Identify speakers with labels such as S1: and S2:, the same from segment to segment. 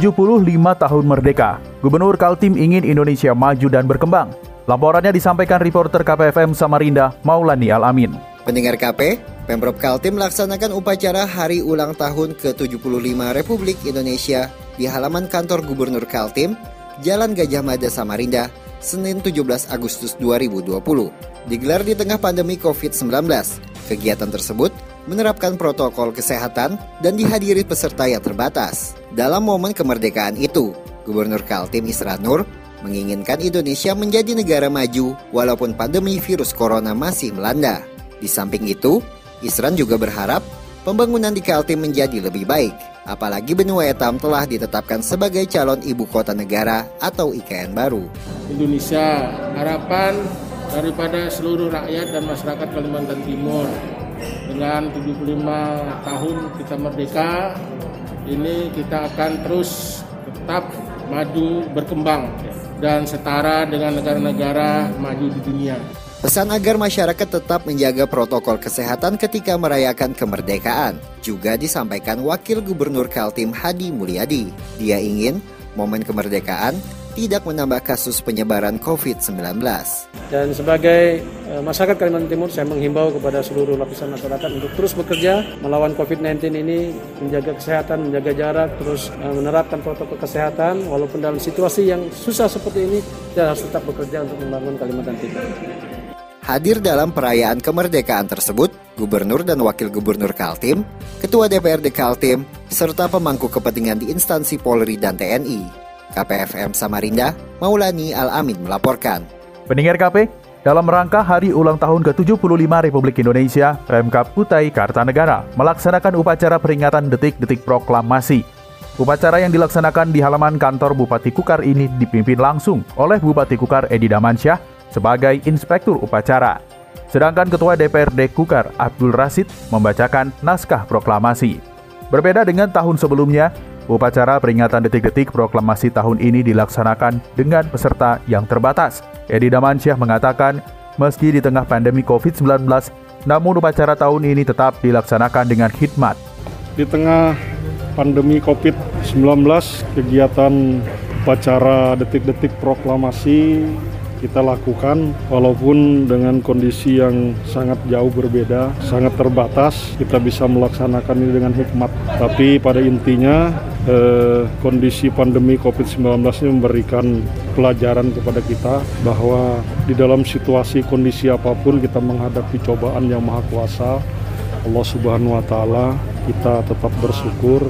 S1: 75 tahun merdeka, Gubernur Kaltim ingin Indonesia maju dan berkembang. Laporannya disampaikan reporter KPFM Samarinda, Maulani Alamin.
S2: Pendengar KP, Pemprov Kaltim melaksanakan upacara Hari Ulang Tahun ke-75 Republik Indonesia di halaman kantor Gubernur Kaltim, Jalan Gajah Mada Samarinda, Senin 17 Agustus 2020. Digelar di tengah pandemi COVID-19. Kegiatan tersebut menerapkan protokol kesehatan dan dihadiri peserta yang terbatas. Dalam momen kemerdekaan itu, Gubernur Kaltim Isra Nur menginginkan Indonesia menjadi negara maju walaupun pandemi virus corona masih melanda. Di samping itu, Isran juga berharap pembangunan di Kaltim menjadi lebih baik, apalagi benua etam telah ditetapkan sebagai calon ibu kota negara atau IKN baru.
S3: Indonesia, harapan daripada seluruh rakyat dan masyarakat Kalimantan Timur dengan 75 tahun kita merdeka ini kita akan terus tetap maju berkembang dan setara dengan negara-negara maju di dunia.
S2: Pesan agar masyarakat tetap menjaga protokol kesehatan ketika merayakan kemerdekaan juga disampaikan Wakil Gubernur Kaltim Hadi Mulyadi. Dia ingin momen kemerdekaan tidak menambah kasus penyebaran COVID-19.
S4: Dan sebagai masyarakat Kalimantan Timur, saya menghimbau kepada seluruh lapisan masyarakat untuk terus bekerja melawan COVID-19 ini, menjaga kesehatan, menjaga jarak, terus menerapkan protokol kesehatan, walaupun dalam situasi yang susah seperti ini, kita harus tetap bekerja untuk membangun Kalimantan Timur.
S2: Hadir dalam perayaan kemerdekaan tersebut, Gubernur dan Wakil Gubernur Kaltim, Ketua DPRD Kaltim, serta pemangku kepentingan di instansi Polri dan TNI. KPFM Samarinda, Maulani Al-Amin melaporkan.
S1: Pendengar KP, dalam rangka Hari Ulang Tahun ke-75 Republik Indonesia, Pemkap Kutai Kartanegara melaksanakan upacara peringatan detik-detik proklamasi. Upacara yang dilaksanakan di halaman kantor Bupati Kukar ini dipimpin langsung oleh Bupati Kukar Edi Damansyah sebagai inspektur upacara. Sedangkan Ketua DPRD Kukar Abdul Rasid membacakan naskah proklamasi. Berbeda dengan tahun sebelumnya, upacara peringatan detik-detik proklamasi tahun ini dilaksanakan dengan peserta yang terbatas. Edi Damansyah mengatakan, meski di tengah pandemi COVID-19, namun upacara tahun ini tetap dilaksanakan dengan hikmat.
S5: Di tengah pandemi COVID-19, kegiatan upacara detik-detik proklamasi kita lakukan walaupun dengan kondisi yang sangat jauh berbeda, sangat terbatas, kita bisa melaksanakan ini dengan hikmat. Tapi pada intinya eh, kondisi pandemi COVID-19 ini memberikan pelajaran kepada kita bahwa di dalam situasi kondisi apa pun kita menghadapi cobaan yang maha kuasa Allah Subhanahu wa taala, kita tetap bersyukur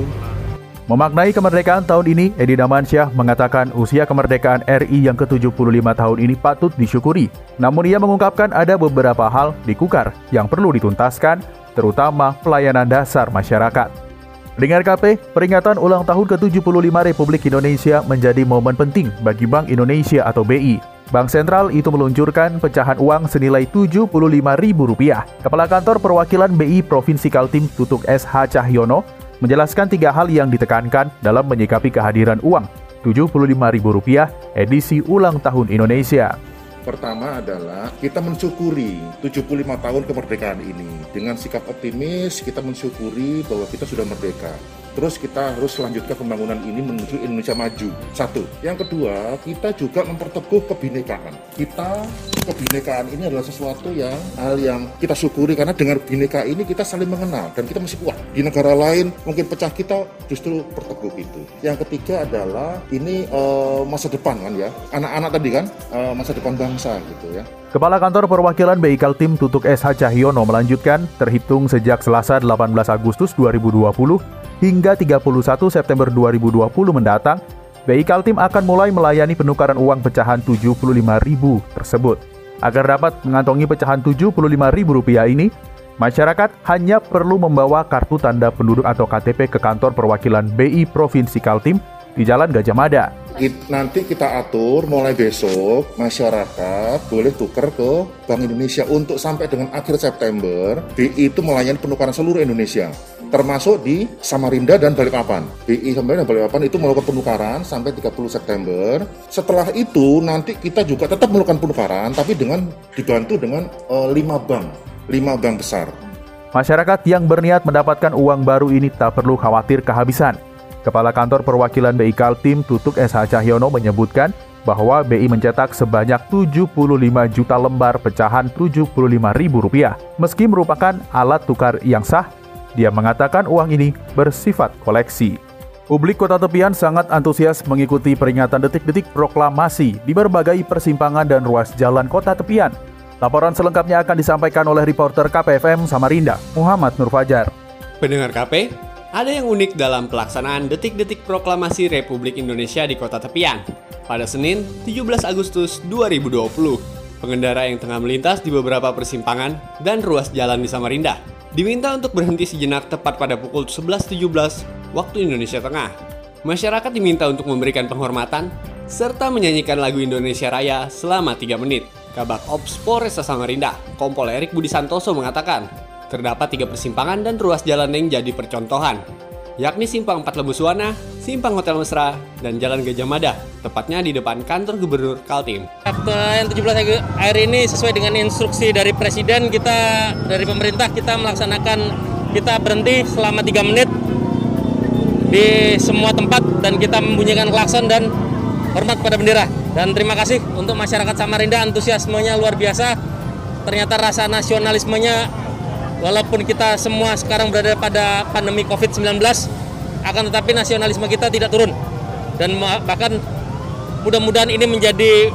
S1: Memaknai kemerdekaan tahun ini, Edi Damansyah mengatakan usia kemerdekaan RI yang ke-75 tahun ini patut disyukuri. Namun ia mengungkapkan ada beberapa hal di Kukar yang perlu dituntaskan, terutama pelayanan dasar masyarakat. Dengar KP, peringatan ulang tahun ke-75 Republik Indonesia menjadi momen penting bagi Bank Indonesia atau BI. Bank Sentral itu meluncurkan pecahan uang senilai Rp75.000. Kepala Kantor Perwakilan BI Provinsi Kaltim Tutuk SH Cahyono menjelaskan tiga hal yang ditekankan dalam menyikapi kehadiran uang Rp75.000 edisi ulang tahun Indonesia.
S6: Pertama adalah kita mensyukuri 75 tahun kemerdekaan ini. Dengan sikap optimis, kita mensyukuri bahwa kita sudah merdeka. Terus kita harus selanjutkan pembangunan ini menuju Indonesia maju. Satu. Yang kedua, kita juga memperteguh kebinekaan. Kita kebinekaan ini adalah sesuatu yang hal yang kita syukuri karena dengan bineka ini kita saling mengenal dan kita masih kuat. Di negara lain mungkin pecah kita justru perteguh itu. Yang ketiga adalah ini uh, masa depan kan ya. Anak-anak tadi kan uh, masa depan bangsa gitu ya.
S1: Kepala Kantor Perwakilan BI Kaltim Tutuk SH Cahyono melanjutkan, terhitung sejak Selasa 18 Agustus 2020 hingga 31 September 2020 mendatang, BI Kaltim akan mulai melayani penukaran uang pecahan Rp75.000 tersebut. Agar dapat mengantongi pecahan Rp75.000 ini, masyarakat hanya perlu membawa kartu tanda penduduk atau KTP ke kantor perwakilan BI Provinsi Kaltim di Jalan Gajah Mada.
S6: Nanti kita atur mulai besok masyarakat boleh tuker ke Bank Indonesia untuk sampai dengan akhir September BI itu melayani penukaran seluruh Indonesia termasuk di Samarinda dan Balikpapan. BI Samarinda dan Balikpapan itu melakukan penukaran sampai 30 September. Setelah itu nanti kita juga tetap melakukan penukaran tapi dengan dibantu dengan uh, lima bank, lima bank besar.
S1: Masyarakat yang berniat mendapatkan uang baru ini tak perlu khawatir kehabisan. Kepala Kantor Perwakilan BI Kaltim Tutuk SH Cahyono menyebutkan bahwa BI mencetak sebanyak 75 juta lembar pecahan Rp75.000. Meski merupakan alat tukar yang sah, dia mengatakan uang ini bersifat koleksi. Publik kota tepian sangat antusias mengikuti peringatan detik-detik proklamasi di berbagai persimpangan dan ruas jalan kota tepian. Laporan selengkapnya akan disampaikan oleh reporter KPFM Samarinda, Muhammad Nur Fajar.
S7: Pendengar KP, ada yang unik dalam pelaksanaan detik-detik proklamasi Republik Indonesia di kota tepian. Pada Senin, 17 Agustus 2020, pengendara yang tengah melintas di beberapa persimpangan dan ruas jalan di Samarinda diminta untuk berhenti sejenak tepat pada pukul 11.17 waktu Indonesia Tengah. Masyarakat diminta untuk memberikan penghormatan serta menyanyikan lagu Indonesia Raya selama 3 menit. Kabak Ops Polresta Samarinda, Kompol Erik Budi Santoso mengatakan, terdapat tiga persimpangan dan ruas jalan yang jadi percontohan, yakni Simpang Empat Lebusuana, Simpang Hotel Mesra, dan Jalan Gajah Mada, tepatnya di depan kantor Gubernur Kaltim.
S8: Yang 17 air ini sesuai dengan instruksi dari Presiden, kita dari pemerintah kita melaksanakan kita berhenti selama 3 menit di semua tempat dan kita membunyikan klakson dan hormat pada bendera. Dan terima kasih untuk masyarakat Samarinda antusiasmenya luar biasa. Ternyata rasa nasionalismenya walaupun kita semua sekarang berada pada pandemi COVID-19, akan tetapi nasionalisme kita tidak turun. Dan bahkan mudah-mudahan ini menjadi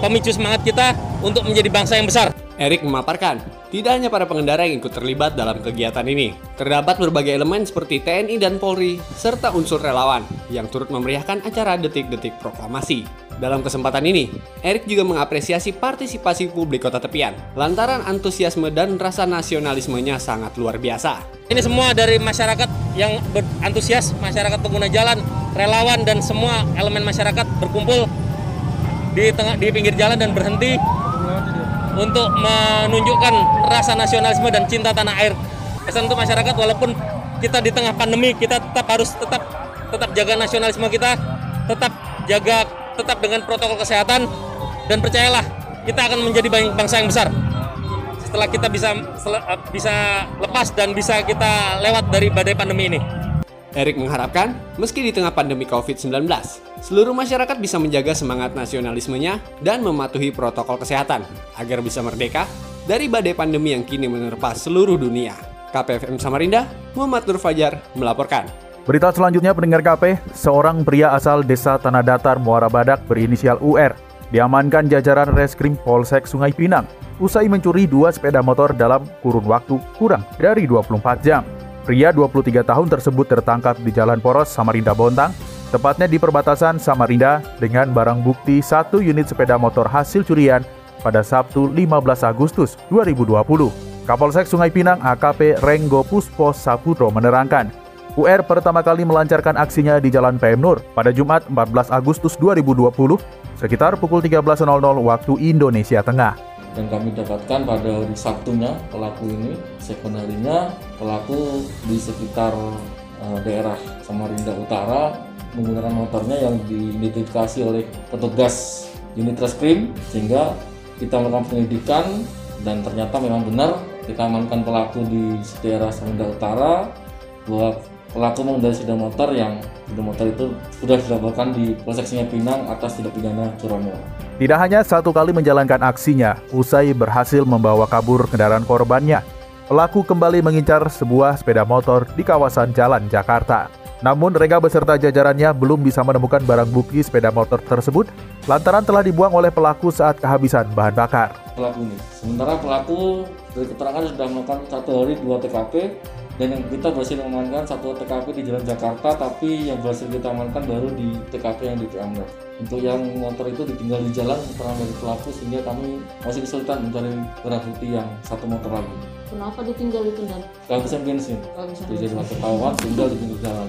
S8: pemicu semangat kita untuk menjadi bangsa yang besar.
S7: Erik memaparkan, tidak hanya para pengendara yang ikut terlibat dalam kegiatan ini, terdapat berbagai elemen seperti TNI dan Polri, serta unsur relawan yang turut memeriahkan acara detik-detik proklamasi. Dalam kesempatan ini, Erik juga mengapresiasi partisipasi publik kota tepian, lantaran antusiasme dan rasa nasionalismenya sangat luar biasa.
S8: Ini semua dari masyarakat yang antusias, masyarakat pengguna jalan, relawan dan semua elemen masyarakat berkumpul di tengah di pinggir jalan dan berhenti untuk menunjukkan rasa nasionalisme dan cinta tanah air. Pesan untuk masyarakat walaupun kita di tengah pandemi kita tetap harus tetap tetap jaga nasionalisme kita, tetap jaga tetap dengan protokol kesehatan dan percayalah kita akan menjadi bangsa yang besar setelah kita bisa bisa lepas dan bisa kita lewat dari badai pandemi ini.
S7: Erik mengharapkan, meski di tengah pandemi COVID-19, seluruh masyarakat bisa menjaga semangat nasionalismenya dan mematuhi protokol kesehatan agar bisa merdeka dari badai pandemi yang kini menerpa seluruh dunia. KPFM Samarinda, Muhammad Nur Fajar melaporkan.
S1: Berita selanjutnya pendengar KP, seorang pria asal desa Tanah Datar Muara Badak berinisial UR diamankan jajaran reskrim Polsek Sungai Pinang usai mencuri dua sepeda motor dalam kurun waktu kurang dari 24 jam. Pria 23 tahun tersebut tertangkap di Jalan Poros Samarinda Bontang, tepatnya di perbatasan Samarinda dengan barang bukti satu unit sepeda motor hasil curian pada Sabtu 15 Agustus 2020. Kapolsek Sungai Pinang AKP Renggo Puspo Saputro menerangkan, UR pertama kali melancarkan aksinya di Jalan PM Nur pada Jumat 14 Agustus 2020 sekitar pukul 13.00 waktu Indonesia Tengah.
S9: Dan kami dapatkan pada hari Sabtunya pelaku ini, second pelaku di sekitar uh, daerah Samarinda Utara menggunakan motornya yang diidentifikasi oleh petugas unit reskrim sehingga kita melakukan penyelidikan dan ternyata memang benar kita amankan pelaku di daerah Samarinda Utara bahwa pelaku mengendarai sepeda motor yang sepeda motor itu sudah dilaporkan di Polsek Singa Pinang atas tindak pidana curanmor.
S1: Tidak hanya satu kali menjalankan aksinya, usai berhasil membawa kabur kendaraan korbannya, pelaku kembali mengincar sebuah sepeda motor di kawasan Jalan Jakarta. Namun Rega beserta jajarannya belum bisa menemukan barang bukti sepeda motor tersebut lantaran telah dibuang oleh pelaku saat kehabisan bahan bakar.
S9: Pelaku ini, sementara pelaku dari keterangan sudah melakukan satu hari dua TKP dan yang kita berhasil mengamankan satu TKP di Jalan Jakarta tapi yang berhasil kita amankan baru di TKP yang di PM untuk yang motor itu ditinggal di jalan keterangan dari pelaku sehingga kami masih kesulitan mencari barang bukti yang satu motor lagi.
S10: Kenapa ditinggal itu dan?
S9: Kehabisan bensin. Jadi satu kawan tinggal di pinggir jalan.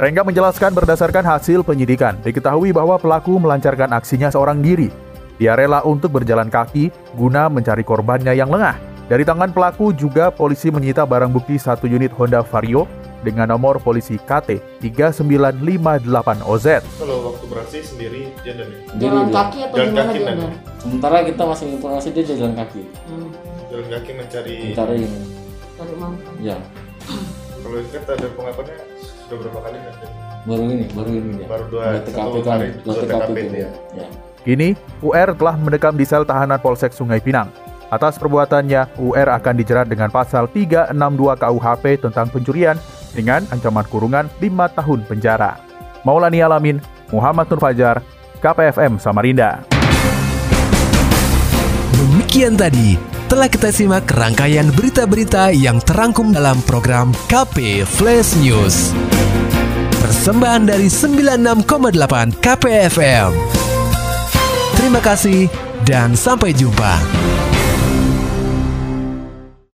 S1: Rengga menjelaskan berdasarkan hasil penyidikan, diketahui bahwa pelaku melancarkan aksinya seorang diri. Dia rela untuk berjalan kaki guna mencari korbannya yang lengah. Dari tangan pelaku juga polisi menyita barang bukti satu unit Honda Vario dengan nomor polisi KT 3958 OZ.
S10: Kalau waktu beraksi sendiri jalan ya?
S11: Jalan kaki atau
S10: Jalan
S11: gimana
S10: kaki
S11: dia?
S9: Sementara kita masih informasi dia jalan kaki.
S11: Hmm,
S10: Jalan kaki mencari.
S9: Mencari ini.
S11: cari uang.
S9: Ya,
S10: Kalau itu kan ada pengakuannya sudah berapa kali kan?
S9: baru ini, baru ini dia.
S10: Baru dua,
S9: Dua TKP
S10: satu
S9: kan,
S10: hari, dua
S9: TKP
S10: TKP
S9: itu.
S10: dia.
S9: Ya.
S1: Kini, UR telah mendekam di sel tahanan Polsek Sungai Pinang. Atas perbuatannya, UR akan dijerat dengan pasal 362 KUHP tentang pencurian dengan ancaman kurungan 5 tahun penjara. Maulani Alamin, Muhammad Nur Fajar, KPFM Samarinda.
S12: Demikian tadi telah kita simak rangkaian berita-berita yang terangkum dalam program KP Flash News. Persembahan dari 96,8 KPFM. Terima kasih dan sampai jumpa.